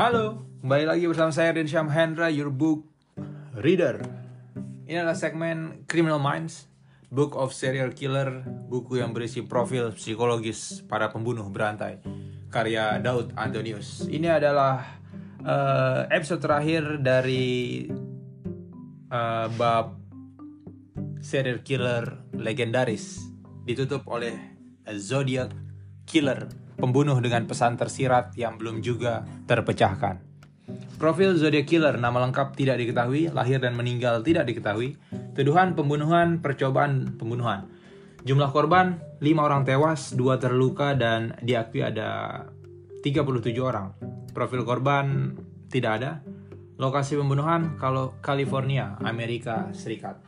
Halo, kembali lagi bersama saya Rin Syam Hendra, your book reader. Ini adalah segmen Criminal Minds, Book of Serial Killer, buku yang berisi profil psikologis para pembunuh berantai, karya Daud Antonius. Ini adalah uh, episode terakhir dari uh, bab serial killer legendaris, ditutup oleh Zodiac Killer, pembunuh dengan pesan tersirat yang belum juga terpecahkan. Profil Zodiac Killer, nama lengkap tidak diketahui, lahir dan meninggal tidak diketahui, tuduhan pembunuhan, percobaan pembunuhan. Jumlah korban, 5 orang tewas, 2 terluka, dan diakui ada 37 orang. Profil korban tidak ada. Lokasi pembunuhan, kalau California, Amerika Serikat.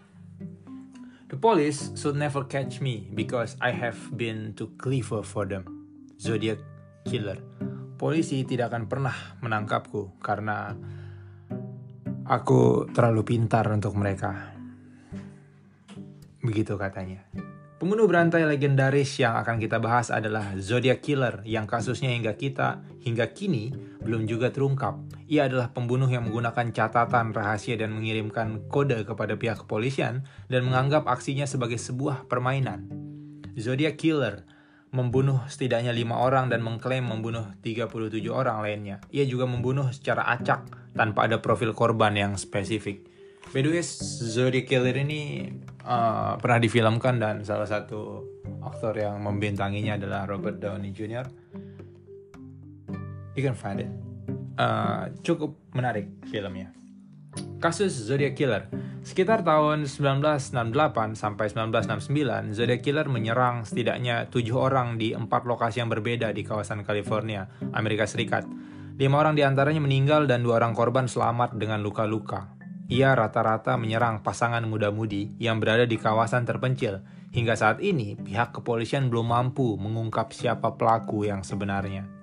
The police should never catch me because I have been too clever for them. Zodiac Killer polisi tidak akan pernah menangkapku karena aku terlalu pintar untuk mereka. Begitu katanya. Pembunuh berantai legendaris yang akan kita bahas adalah Zodiac Killer yang kasusnya hingga kita hingga kini belum juga terungkap. Ia adalah pembunuh yang menggunakan catatan rahasia dan mengirimkan kode kepada pihak kepolisian dan menganggap aksinya sebagai sebuah permainan. Zodiac Killer membunuh setidaknya lima orang dan mengklaim membunuh 37 orang lainnya. Ia juga membunuh secara acak tanpa ada profil korban yang spesifik. By the way, Zodiac Killer ini uh, pernah difilmkan dan salah satu aktor yang membintanginya adalah Robert Downey Jr. You can find it. Uh, cukup menarik filmnya. Kasus Zodiac Killer Sekitar tahun 1968 sampai 1969, Zodiac Killer menyerang setidaknya tujuh orang di empat lokasi yang berbeda di kawasan California, Amerika Serikat. Lima orang di antaranya meninggal dan dua orang korban selamat dengan luka-luka. Ia rata-rata menyerang pasangan muda-mudi yang berada di kawasan terpencil. Hingga saat ini, pihak kepolisian belum mampu mengungkap siapa pelaku yang sebenarnya.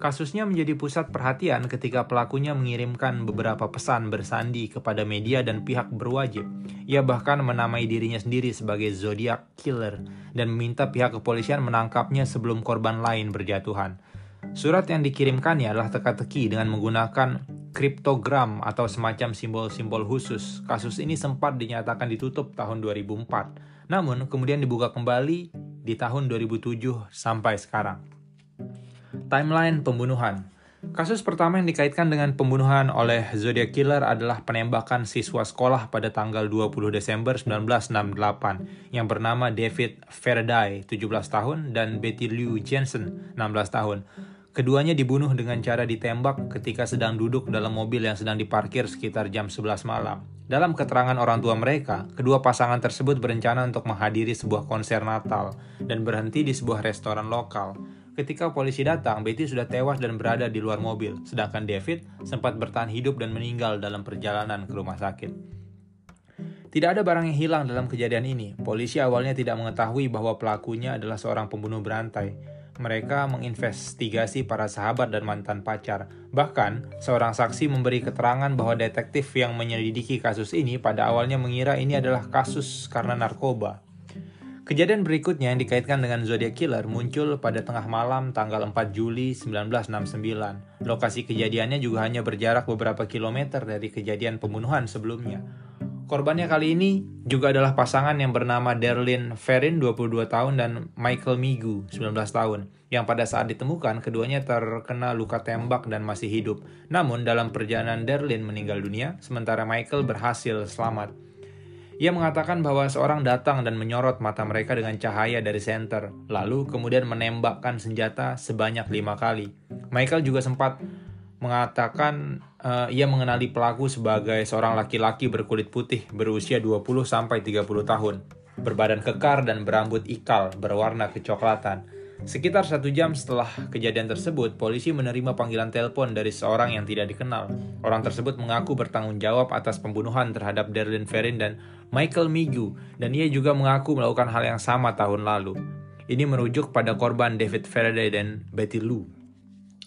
Kasusnya menjadi pusat perhatian ketika pelakunya mengirimkan beberapa pesan bersandi kepada media dan pihak berwajib. Ia bahkan menamai dirinya sendiri sebagai Zodiac Killer dan meminta pihak kepolisian menangkapnya sebelum korban lain berjatuhan. Surat yang dikirimkannya adalah teka-teki dengan menggunakan kriptogram atau semacam simbol-simbol khusus. Kasus ini sempat dinyatakan ditutup tahun 2004, namun kemudian dibuka kembali di tahun 2007 sampai sekarang. Timeline pembunuhan Kasus pertama yang dikaitkan dengan pembunuhan oleh Zodiac Killer adalah penembakan siswa sekolah pada tanggal 20 Desember 1968 yang bernama David Faraday, 17 tahun, dan Betty Lou Jensen, 16 tahun. Keduanya dibunuh dengan cara ditembak ketika sedang duduk dalam mobil yang sedang diparkir sekitar jam 11 malam. Dalam keterangan orang tua mereka, kedua pasangan tersebut berencana untuk menghadiri sebuah konser Natal dan berhenti di sebuah restoran lokal. Ketika polisi datang, Betty sudah tewas dan berada di luar mobil, sedangkan David sempat bertahan hidup dan meninggal dalam perjalanan ke rumah sakit. Tidak ada barang yang hilang dalam kejadian ini. Polisi awalnya tidak mengetahui bahwa pelakunya adalah seorang pembunuh berantai. Mereka menginvestigasi para sahabat dan mantan pacar. Bahkan, seorang saksi memberi keterangan bahwa detektif yang menyelidiki kasus ini pada awalnya mengira ini adalah kasus karena narkoba. Kejadian berikutnya yang dikaitkan dengan Zodiac Killer muncul pada tengah malam tanggal 4 Juli 1969. Lokasi kejadiannya juga hanya berjarak beberapa kilometer dari kejadian pembunuhan sebelumnya. Korbannya kali ini juga adalah pasangan yang bernama Darlene Ferrin 22 tahun dan Michael Migu 19 tahun yang pada saat ditemukan keduanya terkena luka tembak dan masih hidup. Namun dalam perjalanan Darlene meninggal dunia sementara Michael berhasil selamat. Ia mengatakan bahwa seorang datang dan menyorot mata mereka dengan cahaya dari senter, lalu kemudian menembakkan senjata sebanyak lima kali. Michael juga sempat mengatakan uh, ia mengenali pelaku sebagai seorang laki-laki berkulit putih berusia 20-30 tahun, berbadan kekar dan berambut ikal berwarna kecoklatan. Sekitar satu jam setelah kejadian tersebut, polisi menerima panggilan telepon dari seorang yang tidak dikenal. Orang tersebut mengaku bertanggung jawab atas pembunuhan terhadap Darlene Ferrin dan Michael Migu, dan ia juga mengaku melakukan hal yang sama tahun lalu. Ini merujuk pada korban David Faraday dan Betty Lou.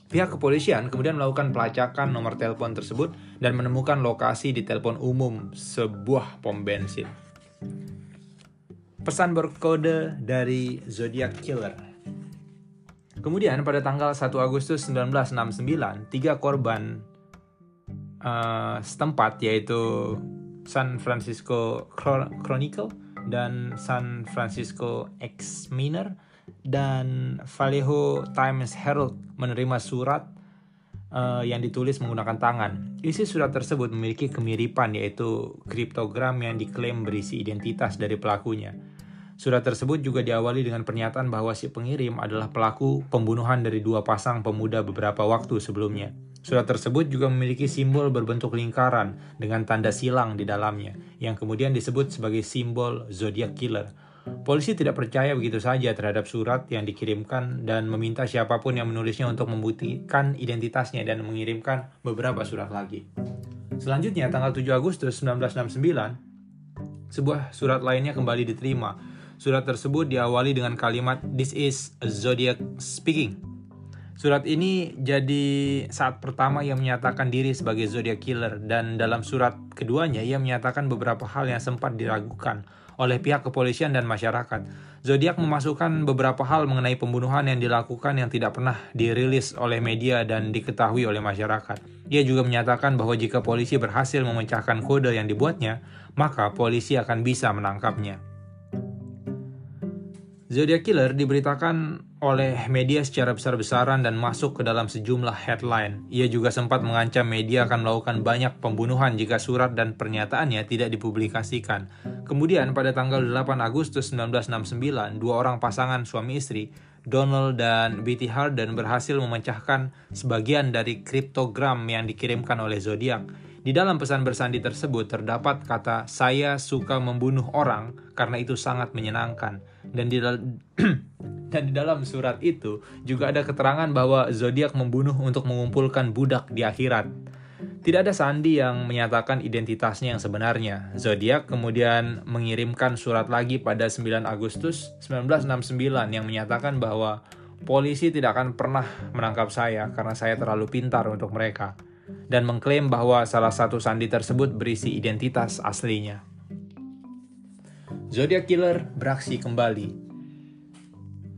Pihak kepolisian kemudian melakukan pelacakan nomor telepon tersebut dan menemukan lokasi di telepon umum sebuah pom bensin. Pesan berkode dari Zodiac Killer Kemudian pada tanggal 1 Agustus 1969, tiga korban uh, setempat yaitu San Francisco Chronicle dan San Francisco Examiner dan Vallejo Times Herald menerima surat uh, yang ditulis menggunakan tangan. Isi surat tersebut memiliki kemiripan yaitu kriptogram yang diklaim berisi identitas dari pelakunya. Surat tersebut juga diawali dengan pernyataan bahwa si pengirim adalah pelaku pembunuhan dari dua pasang pemuda beberapa waktu sebelumnya. Surat tersebut juga memiliki simbol berbentuk lingkaran dengan tanda silang di dalamnya, yang kemudian disebut sebagai simbol zodiac killer. Polisi tidak percaya begitu saja terhadap surat yang dikirimkan dan meminta siapa pun yang menulisnya untuk membuktikan identitasnya dan mengirimkan beberapa surat lagi. Selanjutnya, tanggal 7 Agustus 1969, sebuah surat lainnya kembali diterima. Surat tersebut diawali dengan kalimat "This is a Zodiac speaking". Surat ini jadi saat pertama ia menyatakan diri sebagai Zodiac Killer dan dalam surat keduanya ia menyatakan beberapa hal yang sempat diragukan oleh pihak kepolisian dan masyarakat. Zodiac memasukkan beberapa hal mengenai pembunuhan yang dilakukan yang tidak pernah dirilis oleh media dan diketahui oleh masyarakat. Ia juga menyatakan bahwa jika polisi berhasil memecahkan kode yang dibuatnya, maka polisi akan bisa menangkapnya. Zodiac Killer diberitakan oleh media secara besar-besaran dan masuk ke dalam sejumlah headline. Ia juga sempat mengancam media akan melakukan banyak pembunuhan jika surat dan pernyataannya tidak dipublikasikan. Kemudian pada tanggal 8 Agustus 1969, dua orang pasangan suami istri, Donald dan Betty Harden berhasil memecahkan sebagian dari kriptogram yang dikirimkan oleh Zodiac. Di dalam pesan bersandi tersebut terdapat kata "Saya suka membunuh orang karena itu sangat menyenangkan." Dan di Dan di dalam surat itu juga ada keterangan bahwa zodiak membunuh untuk mengumpulkan budak di akhirat. Tidak ada sandi yang menyatakan identitasnya yang sebenarnya. Zodiak kemudian mengirimkan surat lagi pada 9 Agustus 1969 yang menyatakan bahwa polisi tidak akan pernah menangkap saya karena saya terlalu pintar untuk mereka dan mengklaim bahwa salah satu sandi tersebut berisi identitas aslinya. Zodiac Killer beraksi kembali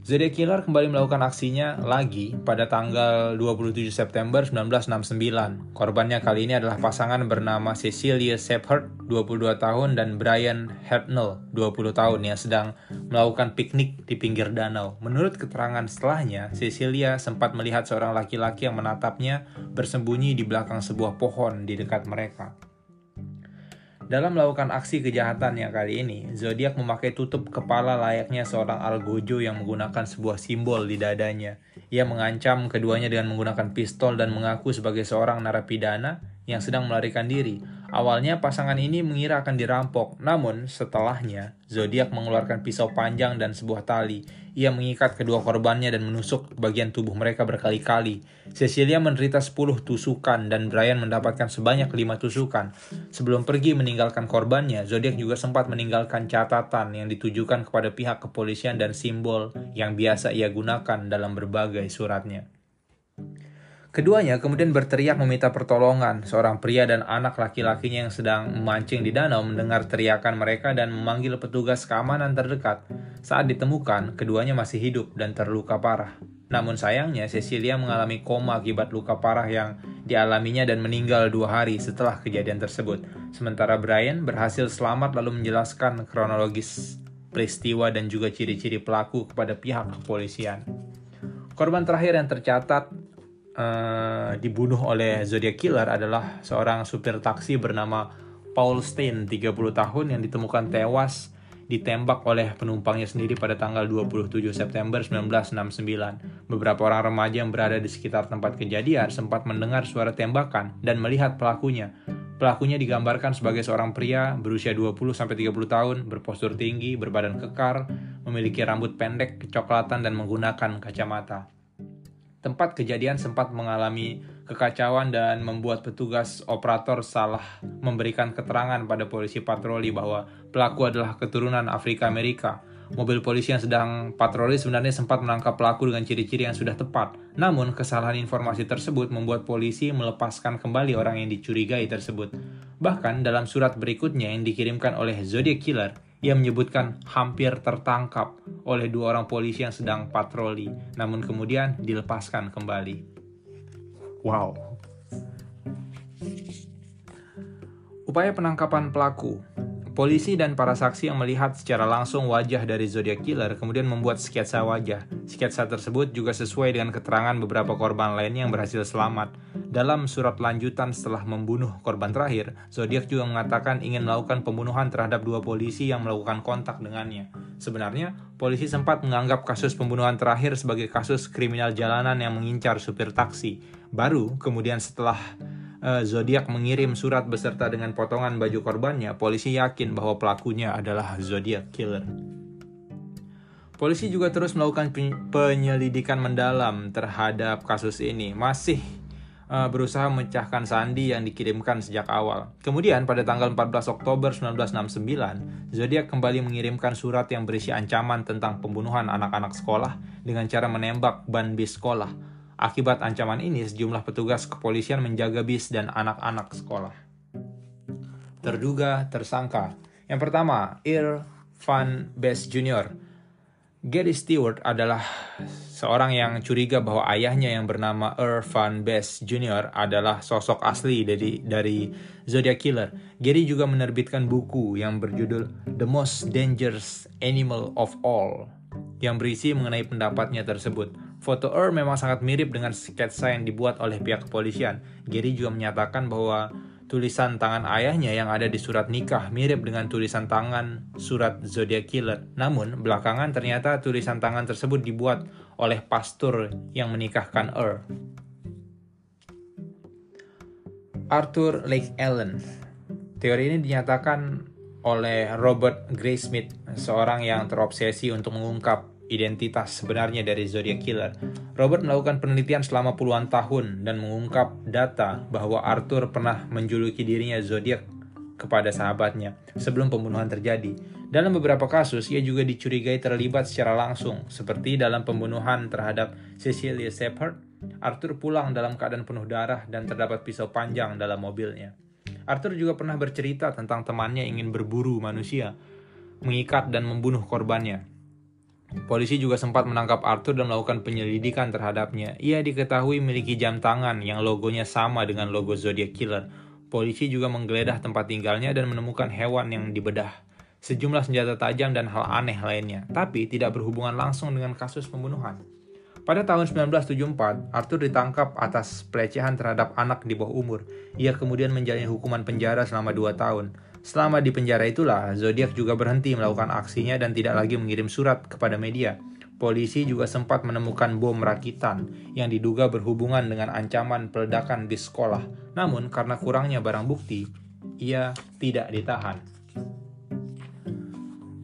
Zodiac Killer kembali melakukan aksinya lagi pada tanggal 27 September 1969. Korbannya kali ini adalah pasangan bernama Cecilia Shepherd, 22 tahun, dan Brian Hartnell, 20 tahun, yang sedang melakukan piknik di pinggir danau. Menurut keterangan setelahnya, Cecilia sempat melihat seorang laki-laki yang menatapnya bersembunyi di belakang sebuah pohon di dekat mereka. Dalam melakukan aksi kejahatannya kali ini, Zodiac memakai tutup kepala layaknya seorang algojo yang menggunakan sebuah simbol di dadanya. Ia mengancam keduanya dengan menggunakan pistol dan mengaku sebagai seorang narapidana yang sedang melarikan diri. Awalnya pasangan ini mengira akan dirampok, namun setelahnya Zodiac mengeluarkan pisau panjang dan sebuah tali. Ia mengikat kedua korbannya dan menusuk bagian tubuh mereka berkali-kali. Cecilia menderita 10 tusukan dan Brian mendapatkan sebanyak 5 tusukan. Sebelum pergi meninggalkan korbannya, Zodiac juga sempat meninggalkan catatan yang ditujukan kepada pihak kepolisian dan simbol yang biasa ia gunakan dalam berbagai suratnya. Keduanya kemudian berteriak meminta pertolongan. Seorang pria dan anak laki-lakinya yang sedang memancing di danau mendengar teriakan mereka dan memanggil petugas keamanan terdekat. Saat ditemukan, keduanya masih hidup dan terluka parah. Namun sayangnya, Cecilia mengalami koma akibat luka parah yang dialaminya dan meninggal dua hari setelah kejadian tersebut. Sementara Brian berhasil selamat lalu menjelaskan kronologis peristiwa dan juga ciri-ciri pelaku kepada pihak kepolisian. Korban terakhir yang tercatat uh, dibunuh oleh Zodiac Killer adalah seorang supir taksi bernama Paul Stein, 30 tahun yang ditemukan tewas ditembak oleh penumpangnya sendiri pada tanggal 27 September 1969. Beberapa orang remaja yang berada di sekitar tempat kejadian sempat mendengar suara tembakan dan melihat pelakunya. Pelakunya digambarkan sebagai seorang pria berusia 20-30 tahun, berpostur tinggi, berbadan kekar, memiliki rambut pendek, kecoklatan, dan menggunakan kacamata. Tempat kejadian sempat mengalami kekacauan dan membuat petugas operator salah memberikan keterangan pada polisi patroli bahwa pelaku adalah keturunan Afrika Amerika. Mobil polisi yang sedang patroli sebenarnya sempat menangkap pelaku dengan ciri-ciri yang sudah tepat. Namun, kesalahan informasi tersebut membuat polisi melepaskan kembali orang yang dicurigai tersebut. Bahkan, dalam surat berikutnya yang dikirimkan oleh Zodiac Killer, Ia menyebutkan hampir tertangkap oleh dua orang polisi yang sedang patroli, namun kemudian dilepaskan kembali. Wow. Upaya penangkapan pelaku Polisi dan para saksi yang melihat secara langsung wajah dari Zodiac Killer kemudian membuat sketsa wajah. Sketsa tersebut juga sesuai dengan keterangan beberapa korban lainnya yang berhasil selamat. Dalam surat lanjutan setelah membunuh korban terakhir, Zodiac juga mengatakan ingin melakukan pembunuhan terhadap dua polisi yang melakukan kontak dengannya. Sebenarnya, polisi sempat menganggap kasus pembunuhan terakhir sebagai kasus kriminal jalanan yang mengincar supir taksi. Baru kemudian setelah uh, Zodiac mengirim surat beserta dengan potongan baju korbannya, polisi yakin bahwa pelakunya adalah Zodiac Killer. Polisi juga terus melakukan penyelidikan mendalam terhadap kasus ini, masih uh, berusaha memecahkan sandi yang dikirimkan sejak awal. Kemudian pada tanggal 14 Oktober 1969, Zodiac kembali mengirimkan surat yang berisi ancaman tentang pembunuhan anak-anak sekolah dengan cara menembak ban bis sekolah Akibat ancaman ini, sejumlah petugas kepolisian menjaga bis dan anak-anak sekolah. Terduga tersangka. Yang pertama, Ir Van Best Jr. Gary Stewart adalah seorang yang curiga bahwa ayahnya yang bernama Irvan Best Jr. adalah sosok asli dari dari Zodiac Killer. Gary juga menerbitkan buku yang berjudul The Most Dangerous Animal of All yang berisi mengenai pendapatnya tersebut. Foto Earl memang sangat mirip dengan sketsa yang dibuat oleh pihak kepolisian. Gary juga menyatakan bahwa tulisan tangan ayahnya yang ada di surat nikah mirip dengan tulisan tangan surat Zodiac Killer. Namun, belakangan ternyata tulisan tangan tersebut dibuat oleh pastor yang menikahkan Earl. Arthur Lake Allen Teori ini dinyatakan oleh Robert Graysmith, seorang yang terobsesi untuk mengungkap identitas sebenarnya dari Zodiac Killer. Robert melakukan penelitian selama puluhan tahun dan mengungkap data bahwa Arthur pernah menjuluki dirinya Zodiac kepada sahabatnya sebelum pembunuhan terjadi. Dalam beberapa kasus, ia juga dicurigai terlibat secara langsung, seperti dalam pembunuhan terhadap Cecilia Shepard. Arthur pulang dalam keadaan penuh darah dan terdapat pisau panjang dalam mobilnya. Arthur juga pernah bercerita tentang temannya ingin berburu manusia, mengikat dan membunuh korbannya. Polisi juga sempat menangkap Arthur dan melakukan penyelidikan terhadapnya. Ia diketahui memiliki jam tangan yang logonya sama dengan logo Zodiac Killer. Polisi juga menggeledah tempat tinggalnya dan menemukan hewan yang dibedah. Sejumlah senjata tajam dan hal aneh lainnya, tapi tidak berhubungan langsung dengan kasus pembunuhan. Pada tahun 1974, Arthur ditangkap atas pelecehan terhadap anak di bawah umur. Ia kemudian menjalani hukuman penjara selama dua tahun. Selama di penjara itulah, Zodiac juga berhenti melakukan aksinya dan tidak lagi mengirim surat kepada media. Polisi juga sempat menemukan bom rakitan yang diduga berhubungan dengan ancaman peledakan di sekolah. Namun, karena kurangnya barang bukti, ia tidak ditahan.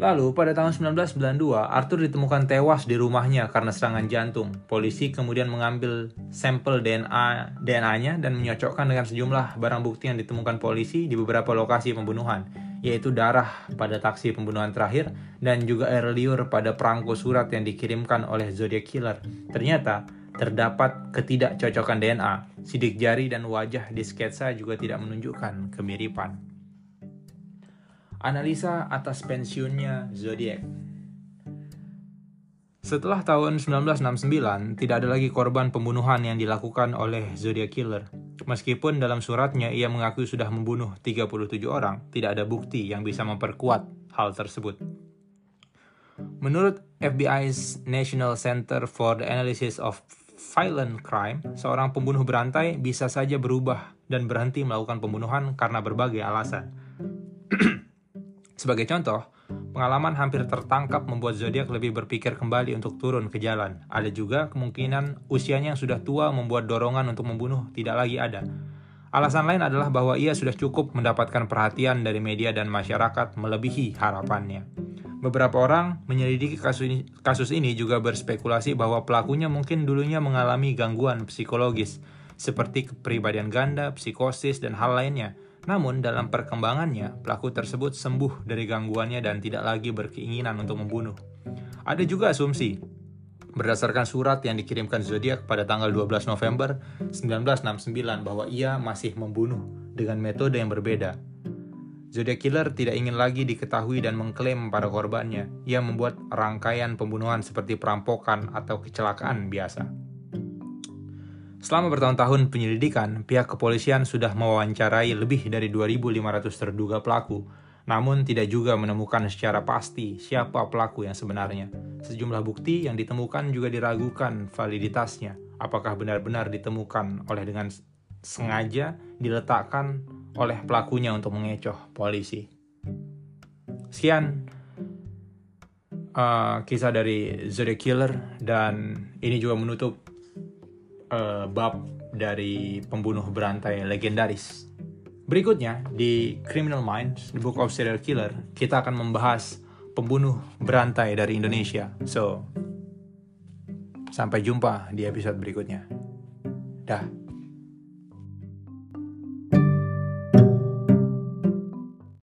Lalu, pada tahun 1992, Arthur ditemukan tewas di rumahnya karena serangan jantung. Polisi kemudian mengambil sampel DNA DNA-nya dan menyocokkan dengan sejumlah barang bukti yang ditemukan polisi di beberapa lokasi pembunuhan, yaitu darah pada taksi pembunuhan terakhir dan juga air liur pada perangko surat yang dikirimkan oleh Zodiac Killer. Ternyata, terdapat ketidakcocokan DNA. Sidik jari dan wajah di sketsa juga tidak menunjukkan kemiripan. Analisa atas pensiunnya Zodiac. Setelah tahun 1969, tidak ada lagi korban pembunuhan yang dilakukan oleh Zodiac Killer. Meskipun dalam suratnya ia mengaku sudah membunuh 37 orang, tidak ada bukti yang bisa memperkuat hal tersebut. Menurut FBI's National Center for the Analysis of Violent Crime, seorang pembunuh berantai bisa saja berubah dan berhenti melakukan pembunuhan karena berbagai alasan. Sebagai contoh, pengalaman hampir tertangkap membuat Zodiac lebih berpikir kembali untuk turun ke jalan. Ada juga kemungkinan usianya yang sudah tua membuat dorongan untuk membunuh tidak lagi ada. Alasan lain adalah bahwa ia sudah cukup mendapatkan perhatian dari media dan masyarakat melebihi harapannya. Beberapa orang menyelidiki kasus ini juga berspekulasi bahwa pelakunya mungkin dulunya mengalami gangguan psikologis, seperti kepribadian ganda, psikosis, dan hal lainnya, namun dalam perkembangannya, pelaku tersebut sembuh dari gangguannya dan tidak lagi berkeinginan untuk membunuh. Ada juga asumsi berdasarkan surat yang dikirimkan Zodiac pada tanggal 12 November 1969 bahwa ia masih membunuh dengan metode yang berbeda. Zodiac Killer tidak ingin lagi diketahui dan mengklaim pada korbannya. Ia membuat rangkaian pembunuhan seperti perampokan atau kecelakaan biasa. Selama bertahun-tahun penyelidikan, pihak kepolisian sudah mewawancarai lebih dari 2.500 terduga pelaku, namun tidak juga menemukan secara pasti siapa pelaku yang sebenarnya. Sejumlah bukti yang ditemukan juga diragukan validitasnya, apakah benar-benar ditemukan oleh dengan sengaja diletakkan oleh pelakunya untuk mengecoh polisi. Sekian uh, kisah dari Zodiac Killer dan ini juga menutup uh, bab dari pembunuh berantai legendaris. Berikutnya di Criminal Minds, The Book of Serial Killer, kita akan membahas pembunuh berantai dari Indonesia. So, sampai jumpa di episode berikutnya. Dah.